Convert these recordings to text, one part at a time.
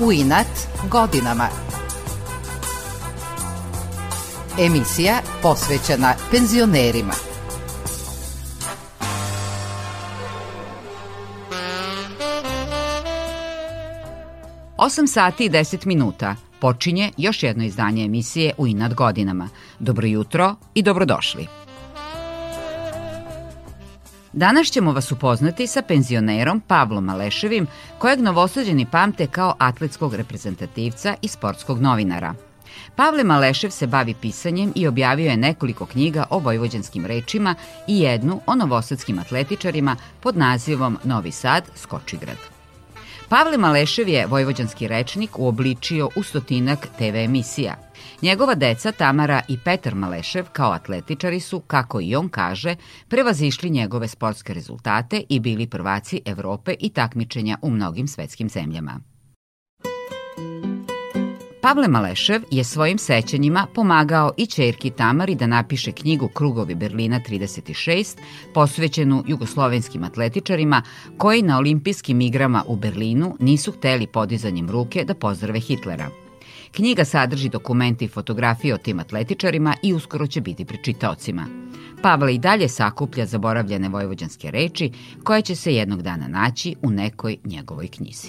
U inat godinama. Emisija posvećena penzionerima. Osam sati i deset minuta počinje još jedno izdanje emisije U inat godinama. Dobro jutro i dobrodošli. Danas ćemo vas upoznati sa penzionerom Pavlom Aleševim, kojeg novosađeni pamte kao atletskog reprezentativca i sportskog novinara. Pavle Malešev se bavi pisanjem i objavio je nekoliko knjiga o vojvođanskim rečima i jednu o novosadskim atletičarima pod nazivom Novi Sad, Skočigrad. Pavle Malešev je vojvođanski rečnik uobličio u stotinak TV emisija – Njegova deca Tamara i Petar Malešev kao atletičari su, kako i on kaže, prevazišli njegove sportske rezultate i bili prvaci Evrope i takmičenja u mnogim svetskim zemljama. Pavle Malešev je svojim sećanjima pomagao i čerki Tamari da napiše knjigu Krugovi Berlina 36, posvećenu jugoslovenskim atletičarima koji na olimpijskim igrama u Berlinu nisu hteli podizanjem ruke da pozdrave Hitlera. Knjiga sadrži dokumente i fotografije o tim atletičarima i uskoro će biti pri čitaocima. Pavle i dalje sakuplja zaboravljene vojvođanske reči koje će se jednog dana naći u nekoj njegovoj knjizi.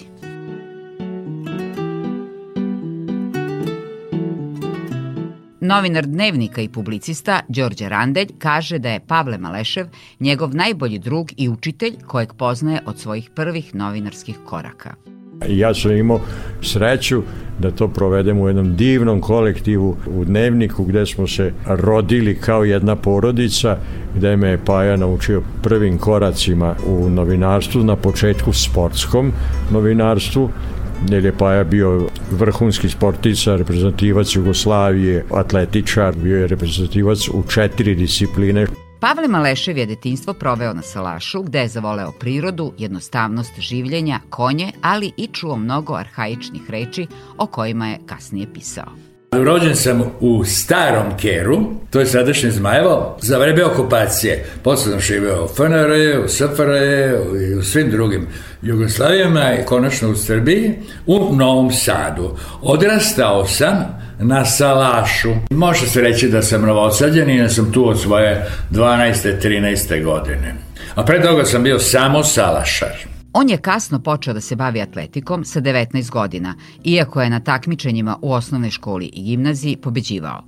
Novinar dnevnika i publicista Đorđe Randelj kaže da je Pavle Malešev njegov najbolji drug i učitelj kojeg poznaje od svojih prvih novinarskih koraka. Ja sam imao sreću da to provedemo u jednom divnom kolektivu u Dnevniku gde smo se rodili kao jedna porodica gde me je Paja naučio prvim koracima u novinarstvu na početku sportskom novinarstvu jer je Paja bio vrhunski sportista, reprezentativac Jugoslavije, atletičar, bio je reprezentativac u četiri discipline. Pavle Malešev je detinstvo proveo na Salašu, gde je zavoleo prirodu, jednostavnost življenja, konje, ali i čuo mnogo arhaičnih reči o kojima je kasnije pisao. Rođen sam u starom Keru, to je sadašnje Zmajevo, za vreme okupacije. Posle sam živeo u FNR, u SFRJ i u svim drugim Jugoslavijama i konačno u Srbiji, u Novom Sadu. Odrastao sam na Salašu. Može se reći da sam novosadjan i da sam tu od svoje 12. 13. godine. A pre toga sam bio samo Salašar. On je kasno počeo da se bavi atletikom sa 19 godina, iako je na takmičenjima u osnovnoj školi i gimnaziji pobeđivao.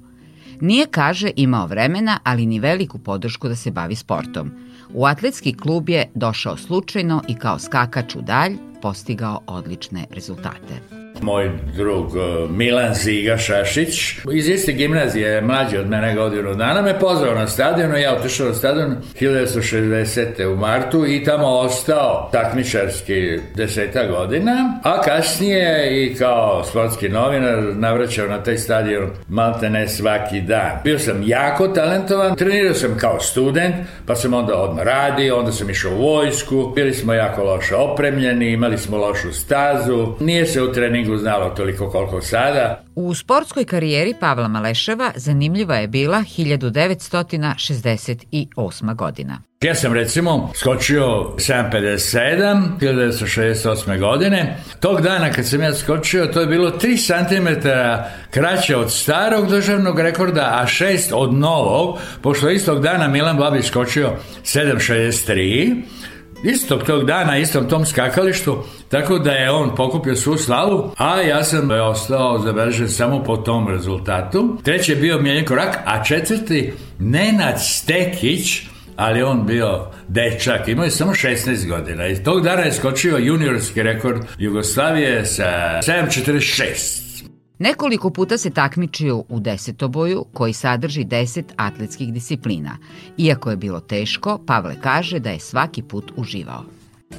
Nije, kaže, imao vremena, ali ni veliku podršku da se bavi sportom. U atletski klub je došao slučajno i kao skakač u dalj postigao odlične rezultate moj drug e, Milan Ziga Šašić iz iste gimnazije, mlađi od mene godinu dana, me pozvao na stadion ja otišao na stadion 1960. u martu i tamo ostao takmičarski deseta godina, a kasnije i kao sportski novinar navraćao na taj stadion malte ne svaki dan. Bio sam jako talentovan, trenirao sam kao student, pa sam onda odmah radio, onda sam išao u vojsku, bili smo jako loše opremljeni, imali smo lošu stazu, nije se u treningu knjigu znalo toliko koliko sada. U sportskoj karijeri Pavla Maleševa zanimljiva je bila 1968. godina. Ja sam recimo skočio 7.57 1968. godine. Tog dana kad sam ja skočio to je bilo 3 cm kraće od starog državnog rekorda, a 6 od novog, pošto istog dana Milan Babić skočio 7.63 istog tog dana, istom tom skakalištu, tako da je on pokupio svu slavu, a ja sam e, ostao zabeležen samo po tom rezultatu. Treći je bio Miljenko Rak, a četvrti Nenad Stekić, ali on bio dečak, imao je samo 16 godina i tog dana je skočio juniorski rekord Jugoslavije sa 7.46. Nekoliko puta se takmičio u desetoboju koji sadrži 10 atletskih disciplina. Iako je bilo teško, Pavle kaže da je svaki put uživao.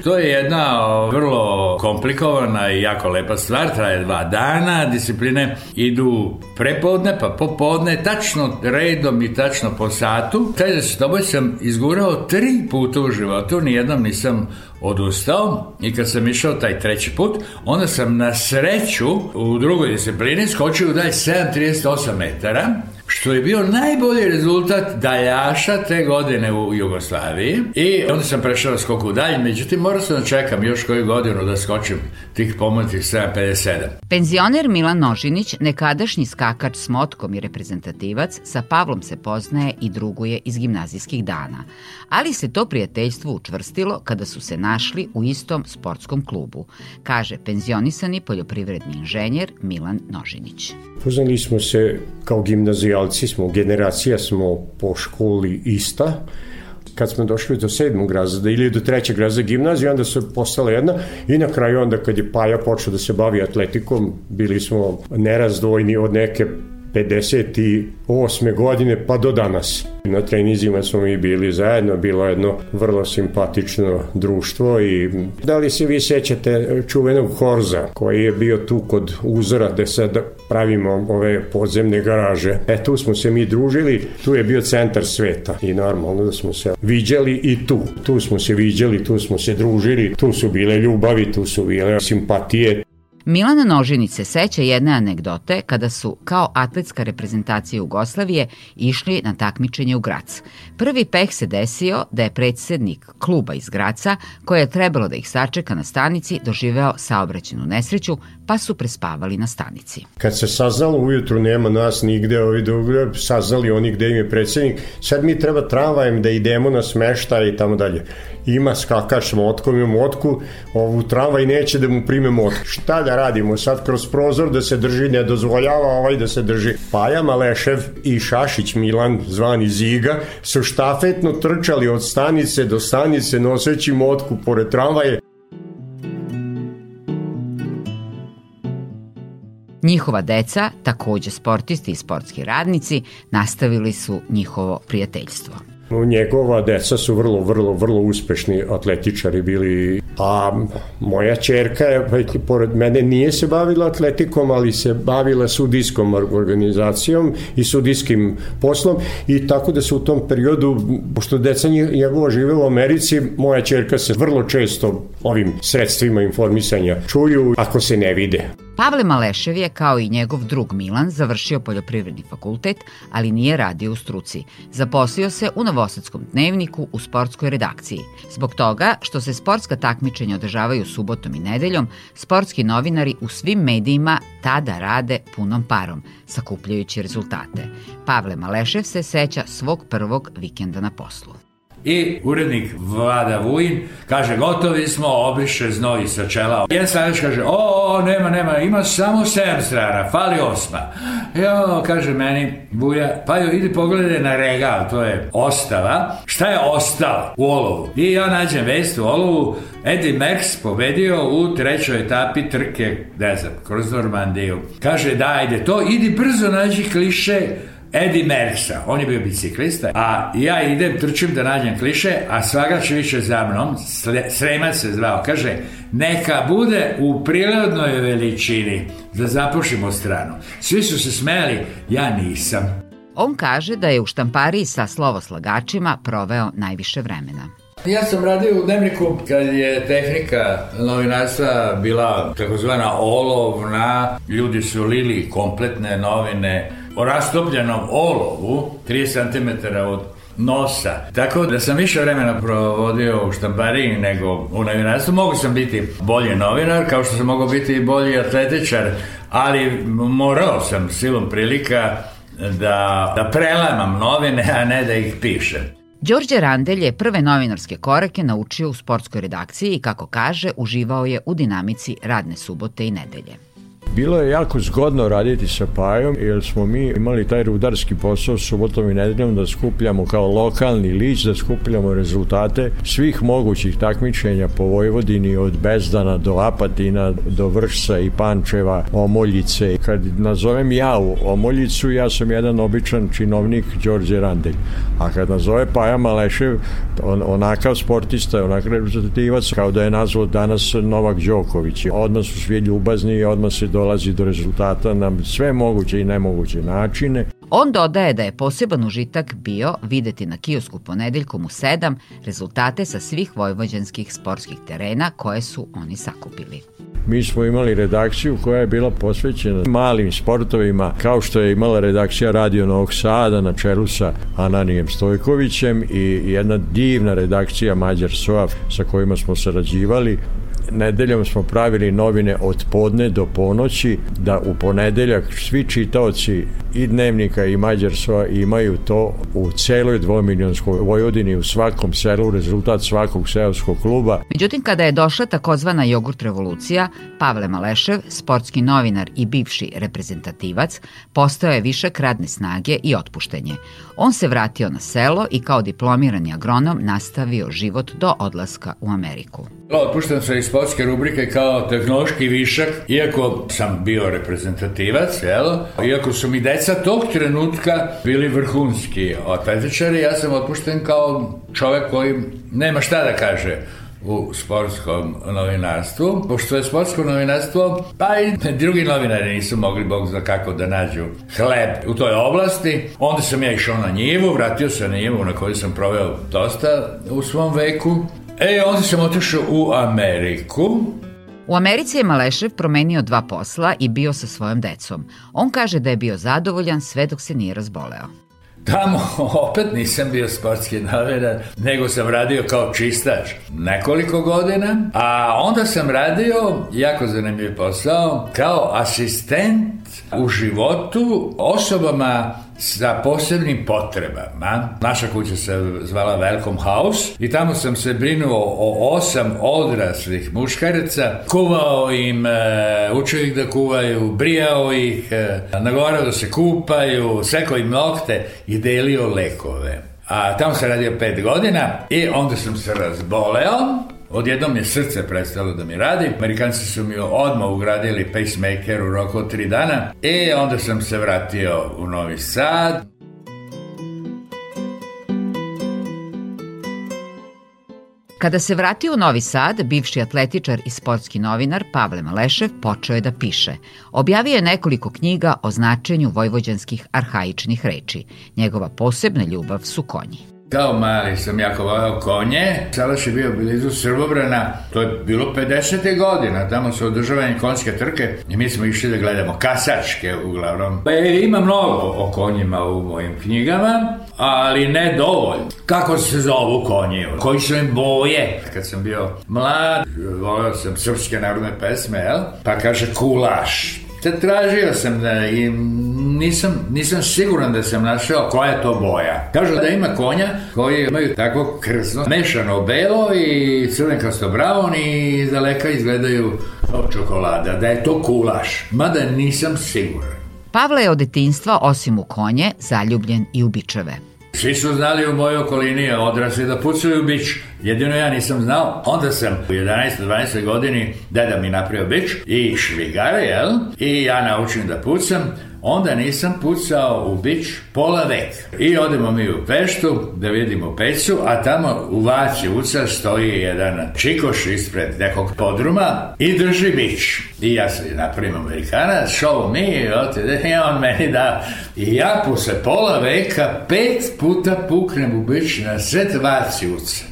To je jedna vrlo komplikovana i jako lepa stvar, traje dva dana, discipline idu prepodne pa popodne, tačno redom i tačno po satu. Taj s toboj sam izgurao tri puta u životu, nijednom nisam odustao i kad sam išao taj treći put, onda sam na sreću u drugoj disciplini skočio da daj 7,38 metara što je bio najbolji rezultat daljaša te godine u Jugoslaviji. I onda sam prešao skoku dalje, međutim morao sam da čekam još koju godinu da skočim tih pomotih 757. Penzioner Milan Nožinić, nekadašnji skakač s motkom i reprezentativac, sa Pavlom se poznaje i druguje iz gimnazijskih dana. Ali se to prijateljstvo učvrstilo kada su se našli u istom sportskom klubu, kaže penzionisani poljoprivredni inženjer Milan Nožinić. Poznali smo se kao gimnazija generalci smo, generacija smo po školi ista, kad smo došli do sedmog razreda ili do trećeg razreda gimnazije, onda se postala jedna i na kraju onda kad je Paja počeo da se bavi atletikom, bili smo nerazdvojni od neke 58. godine pa do danas. Na trenizima smo mi bili zajedno, bilo jedno vrlo simpatično društvo i da li se vi sećate čuvenog Horza koji je bio tu kod uzora gde sad pravimo ove podzemne garaže. E tu smo se mi družili, tu je bio centar sveta i normalno da smo se viđali i tu. Tu smo se viđali, tu smo se družili, tu su bile ljubavi, tu su bile simpatije. Milana Nožinić se seća jedne anegdote kada su kao atletska reprezentacija Jugoslavije išli na takmičenje u Grac. Prvi peh se desio da je predsednik kluba iz Graca, koje je trebalo da ih sačeka na stanici, doživeo saobraćenu nesreću, pa su prespavali na stanici. Kad se saznalo ujutru nema nas nigde, ovi dobro, da saznali oni gde im je predsednik, sad mi treba tramvajem da idemo na smeštaj i tamo dalje. Ima skakaš motkom, ima motku, ovu tramvaj neće da mu prime motku. Šta da ga da radimo sad kroz prozor da se drži, ne dozvoljava ovaj da se drži. Paja Malešev i Šašić Milan, zvani Ziga, su štafetno trčali od stanice do stanice noseći motku pored tramvaje. Njihova deca, takođe sportisti i sportski radnici, nastavili su njihovo prijateljstvo. Njegova deca su vrlo, vrlo, vrlo uspešni atletičari bili, a moja čerka je, pa, pored mene, nije se bavila atletikom, ali se bavila sudijskom organizacijom i sudijskim poslom i tako da se u tom periodu, pošto deca njegova žive u Americi, moja čerka se vrlo često ovim sredstvima informisanja čuju ako se ne vide. Pavle Malešev je, kao i njegov drug Milan, završio poljoprivredni fakultet, ali nije radio u struci. Zaposlio se u Novosadskom dnevniku u sportskoj redakciji. Zbog toga što se sportska takmičenja održavaju subotom i nedeljom, sportski novinari u svim medijima tada rade punom parom, sakupljajući rezultate. Pavle Malešev se seća svog prvog vikenda na poslu. I urednik Vlada Vujin kaže gotovi smo, obriše znoj sa čela. Jedan slavić kaže o, o, nema, nema, ima samo 7 strana, fali osma. Jo, kaže meni Buja, pa jo, idi pogledaj na regal, to je ostava. Šta je ostalo u olovu? I ja nađem vest u olovu, Eddie Merckx pobedio u trećoj etapi trke, ne znam, kroz Normandiju. Kaže, da, ajde to, idi brzo nađi kliše Eddie Merksa, on je bio biciklista, a ja idem, trčim da nađem kliše, a svagač više za mnom, Sremac se zvao, kaže, neka bude u prirodnoj veličini, da zapušimo stranu. Svi su se smeli, ja nisam. On kaže da je u štampariji sa slovoslagačima proveo najviše vremena. Ja sam radio u Dnevniku kad je tehnika novinarstva bila takozvana olovna, ljudi su lili kompletne novine, o rastopljenom olovu 3 cm od nosa. Tako da sam više vremena provodio u štambariji nego u novinarstvu. Mogu sam biti bolji novinar, kao što sam mogao biti i bolji atletičar, ali morao sam silom prilika da, da prelamam novine, a ne da ih pišem. Đorđe Randelj je prve novinarske korake naučio u sportskoj redakciji i, kako kaže, uživao je u dinamici radne subote i nedelje. Bilo je jako zgodno raditi sa Pajom, jer smo mi imali taj rudarski posao subotom i nedeljom da skupljamo kao lokalni lič, da skupljamo rezultate svih mogućih takmičenja po Vojvodini od Bezdana do Apatina, do Vršca i Pančeva, Omoljice. Kad nazovem ja u Omoljicu, ja sam jedan običan činovnik Đorđe Randelj. A kad nazove Paja Malešev, on, onakav sportista, onakav reprezentativac, kao da je nazvao danas Novak Đoković. Odmah su svi ljubazni i odmah se do dolazi do rezultata na sve moguće i nemoguće načine. On dodaje da je poseban užitak bio videti na kiosku ponedeljkom u 7 rezultate sa svih vojvođanskih sportskih terena koje su oni sakupili. Mi smo imali redakciju koja je bila posvećena malim sportovima, kao što je imala redakcija Radio Novog Sada na čelu sa Ananijem Stojkovićem i jedna divna redakcija Mađar Soaf sa kojima smo sarađivali nedeljom smo pravili novine od podne do ponoći, da u ponedeljak svi čitaoci i Dnevnika i Mađarsva imaju to u celoj dvomiljonskoj Vojvodini, u svakom selu, rezultat svakog seoskog kluba. Međutim, kada je došla takozvana jogurt revolucija, Pavle Malešev, sportski novinar i bivši reprezentativac, postao je višak radne snage i otpuštenje. On se vratio na selo i kao diplomirani agronom nastavio život do odlaska u Ameriku. Otpušten sam iz sportske rubrike kao tehnološki višak, iako sam bio reprezentativac, jel? Iako su mi deca tog trenutka bili vrhunski atletičari, ja sam otpušten kao čovek koji nema šta da kaže u sportskom novinarstvu, pošto je sportsko novinarstvo, pa i drugi novinari nisu mogli, bog zna kako, da nađu hleb u toj oblasti. Onda sam ja išao na njivu, vratio se na njivu na kojoj sam proveo dosta u svom veku E, onda sam otišao u Ameriku. U Americi je Malešev promenio dva posla i bio sa svojom decom. On kaže da je bio zadovoljan sve dok se nije razboleo. Tamo opet nisam bio sportski novinar, nego sam radio kao čistač nekoliko godina, a onda sam radio, jako zanimljiv posao, kao asistent u životu osobama sa posebnim potrebama. Naša kuća se zvala Welcome House i tamo sam se brinuo o osam odraslih muškaraca. Kuvao im, e, učio ih da kuvaju, brijao ih, e, nagovarao da se kupaju, sekao im nokte i delio lekove. A tamo sam radio pet godina i onda sam se razboleo Odjednom je srce prestalo da mi radi, Amerikanci su mi odmah ugradili pacemaker u roku od tri dana, e onda sam se vratio u Novi Sad. Kada se vratio u Novi Sad, bivši atletičar i sportski novinar Pavle Malešev počeo je da piše. Objavio je nekoliko knjiga o značenju vojvođanskih arhaičnih reči. Njegova posebna ljubav su konji. Kao mali sam jako volao konje. Salaš je bio blizu Srbobrana. To je bilo 50. godina. Tamo su održavanje konjske trke i mi smo išli da gledamo kasačke uglavnom. Pa e, ima mnogo o konjima u mojim knjigama, ali ne dovoljno. Kako se zovu konji? Koji su im boje? Kad sam bio mlad, volao sam srpske narodne pesme, jel? Pa kaže kulaš Te tražio sam da i nisam, nisam siguran da sam našao koja je to boja. Kažu da ima konja koji imaju tako krzno, mešano belo i crvenkasto braun i daleka izgledaju kao čokolada, da je to kulaš. Mada nisam siguran. Pavle je od detinstva, osim u konje, zaljubljen i u bičeve. Svi su znali u mojoj okolini odrasli da pucaju bić, jedino ja nisam znao. Onda sam u 11-12 godini deda mi napravio bić i švigare, jel? I ja naučim da pucam onda nisam pucao u bić pola vek. I odemo mi u Peštu da vidimo pecu, a tamo u Vaci uca stoji jedan čikoš ispred nekog podruma i drži bić. I ja se napravim amerikana, show me, ote, i on meni da. I ja posle pola veka pet puta puknem u bić na set Vaci uca.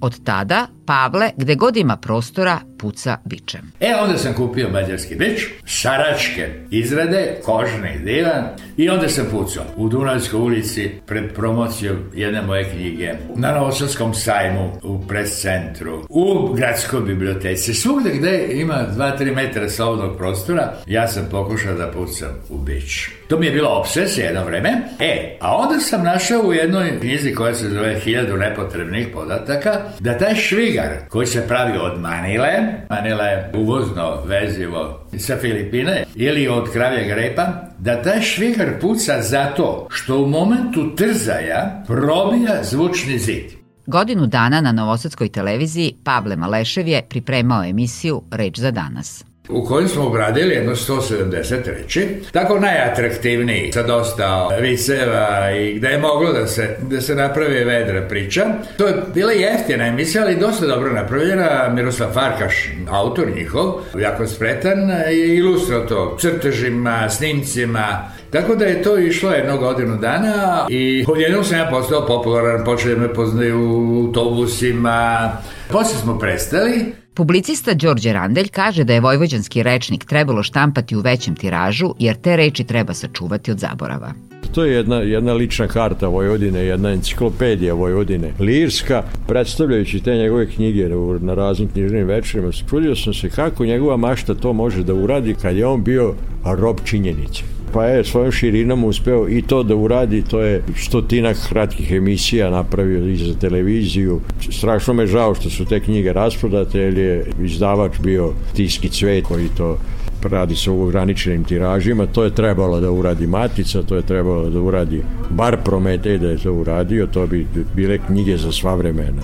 Od tada Pavle, gde god ima prostora, puca bičem. E, onda sam kupio mađarski bič, saračke izrade, kožne i divan, i onda sam pucao u Dunajskoj ulici pred promocijom jedne moje knjige, na Novosadskom sajmu, u prescentru, u gradskoj biblioteci, svugde gde ima 2-3 metra slobodnog prostora, ja sam pokušao da pucam u bič. To mi je bila obsesija jedno vreme, e, a onda sam našao u jednoj knjizi koja se zove Hiljadu nepotrebnih podataka, da taj švig cigar koji se pravi od manile. Manila je uvozno vezivo sa Filipine ili od kravljeg repa da taj švigar puca zato što u momentu trzaja probija zvučni zid. Godinu dana na Novosadskoj televiziji Pavle Malešev je pripremao emisiju Reč za danas u kojem smo obradili jedno 170 tako najatraktivniji sa dosta viceva i gde je moglo da se, da se napravi vedra priča. To je bila jeftina emisija, ali dosta dobro napravljena. Miroslav Farkaš, autor njihov, jako spretan, je ilustro to crtežima, snimcima, tako da je to išlo jedno godinu dana i odjednom sam ja postao popularan, počeli me poznaju u autobusima. Posle smo prestali, Publicista Đorđe Randelj kaže da je vojvođanski rečnik trebalo štampati u većem tiražu, jer te reči treba sačuvati od zaborava. To je jedna, jedna lična karta Vojvodine, jedna enciklopedija Vojvodine. Lirska, predstavljajući te njegove knjige na raznim knjižnim večerima, čudio sam se kako njegova mašta to može da uradi kad je on bio rob činjenice pa je svojom širinom uspeo i to da uradi, to je stotina kratkih emisija napravio i za televiziju. Strašno me žao što su te knjige rasprodate, jer je izdavač bio Tiski cvet koji to radi sa ograničenim tiražima, to je trebalo da uradi Matica, to je trebalo da uradi bar Prometej da je to uradio, to bi bile knjige za sva vremena.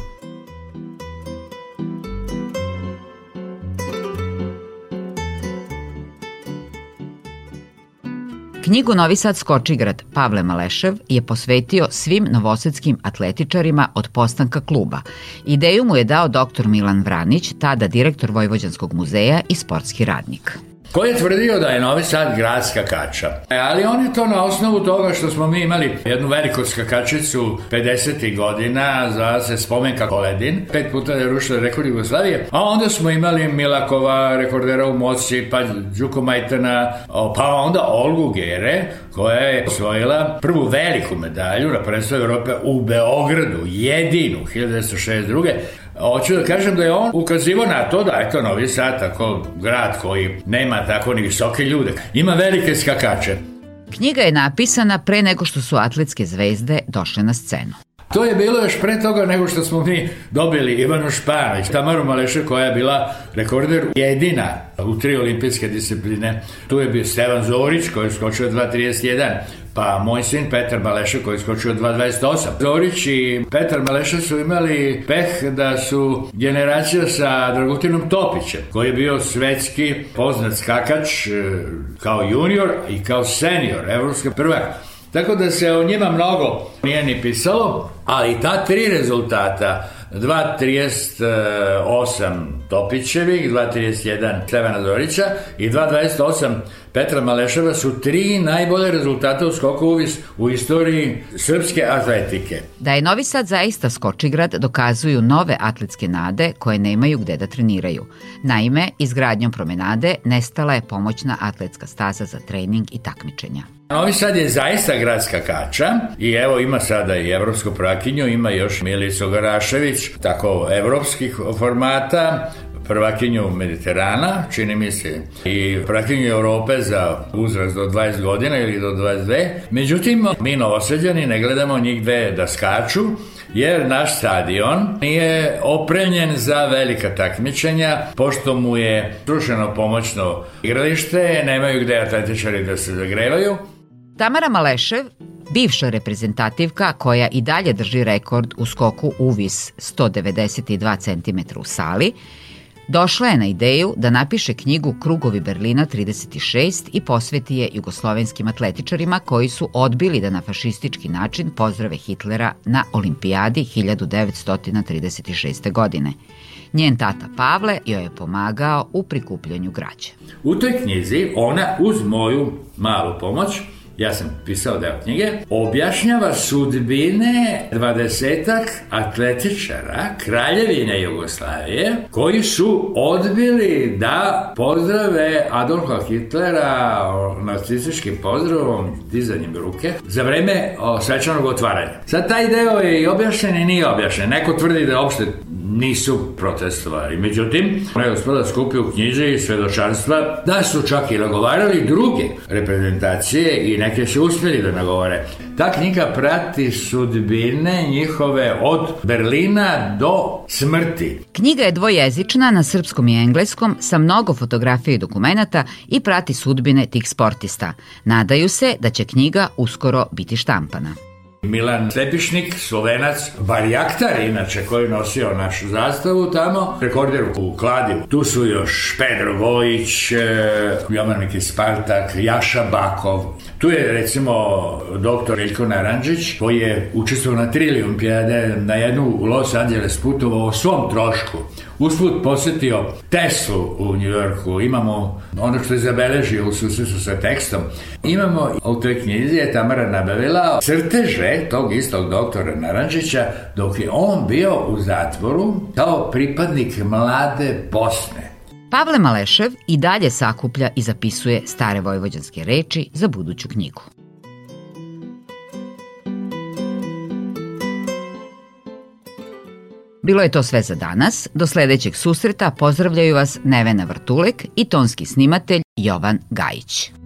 Knjigu Novi Sad Skočigrad Pavle Malešev je posvetio svim novosadskim atletičarima od postanka kluba. Ideju mu je dao dr. Milan Vranić, tada direktor Vojvođanskog muzeja i sportski radnik koji je tvrdio da je Novi Sad gradska kača. E, ali on je to na osnovu toga što smo mi imali jednu veliku skakačicu 50. godina za se spomenka Koledin, pet puta je rušila rekord Jugoslavije, a onda smo imali Milakova, rekordera u moci, pa Đuko Majtana, pa onda Olgu Gere, koja je osvojila prvu veliku medalju na predstavu Evrope u Beogradu, jedinu, 1962. Hoću da kažem da je on ukazivo na to da, eto, Novi Sad, tako grad koji nema tako ni visoke ljude, ima velike skakače. Knjiga je napisana pre nego što su atletske zvezde došle na scenu. To je bilo još pre toga nego što smo mi dobili Ivanu Španić, Tamaru Maleše koja je bila rekorder jedina u tri olimpijske discipline. Tu je bio Stevan Zorić koji je skočio 2.31, Pa moj sin Petar Baleša koji je skočio 2.28. Zorić i Petar Baleša su imali peh da su generacija sa Dragutinom Topićem koji je bio svetski poznat skakač e, kao junior i kao senior, evropski prvak. Tako da se o njima mnogo nije ni pisalo, ali ta tri rezultata 2.38 Topićevih, 2.31 Stevana Zorića i 2.28 Petra Maleševa su tri najbolje rezultate u skoku uvis u istoriji srpske atletike. Da je Novi Sad zaista skočigrad dokazuju nove atletske nade koje nemaju gde da treniraju. Naime, izgradnjom promenade nestala je pomoćna atletska staza za trening i takmičenja. Novi Sad je zaista gradska kača i evo ima sada i evropsku prakinju, ima još Milicu Garašević, tako evropskih formata, prvakinju Mediterana, čini mi se, i prvakinju Europe za uzrast do 20 godina ili do 22. Međutim, mi novoseđani ne gledamo njih da skaču, jer naš stadion nije opremljen za velika takmičenja, pošto mu je strušeno pomoćno igralište, nemaju gde atletičari da se zagrevaju. Tamara Malešev, bivša reprezentativka koja i dalje drži rekord u skoku u vis 192 cm u sali, došla je na ideju da napiše knjigu Krugovi Berlina 36 i posveti je jugoslovenskim atletičarima koji su odbili da na fašistički način pozdrave Hitlera na olimpijadi 1936. godine. Njen tata Pavle joj je pomagao u prikupljanju građa. U toj knjizi ona uz moju malu pomoć ja sam pisao deo knjige, objašnjava sudbine dvadesetak atletičara Kraljevine Jugoslavije koji su odbili da pozdrave Adolfa Hitlera nacističkim pozdravom, dizanjem ruke, za vreme svečanog otvaranja. Sad taj deo je i objašnjen i nije objašnjen. Neko tvrdi da je opšte nisu protestovali. Međutim, ona je gospoda skupio knjiže i svedočanstva da su čak i nagovarali druge reprezentacije i neke su uspjeli da nagovore. Ta knjiga prati sudbine njihove od Berlina do smrti. Knjiga je dvojezična na srpskom i engleskom sa mnogo fotografija i dokumenata i prati sudbine tih sportista. Nadaju se da će knjiga uskoro biti štampana. Milan Stepišnik, slovenac, barjaktar inače koji nosio našu zastavu tamo, rekorder u Kladivu. Tu su još Pedro Vojić, e, Jovan Spartak, Jaša Bakov. Tu je recimo doktor Iljko Naranđić koji je učestvovao na tri olimpijade, na jednu u Los Angeles putovao o svom trošku usput posetio Teslu u Njujorku, imamo ono što je zabeležio u susresu sa tekstom, imamo u toj knjizi je Tamara nabavila crteže tog istog doktora Naranđića dok je on bio u zatvoru kao pripadnik mlade Bosne. Pavle Malešev i dalje sakuplja i zapisuje stare vojvođanske reči za buduću knjigu. Bilo je to sve za danas. Do sledećeg susreta pozdravljaju vas Nevena Vrtulek i tonski snimatelj Jovan Gajić.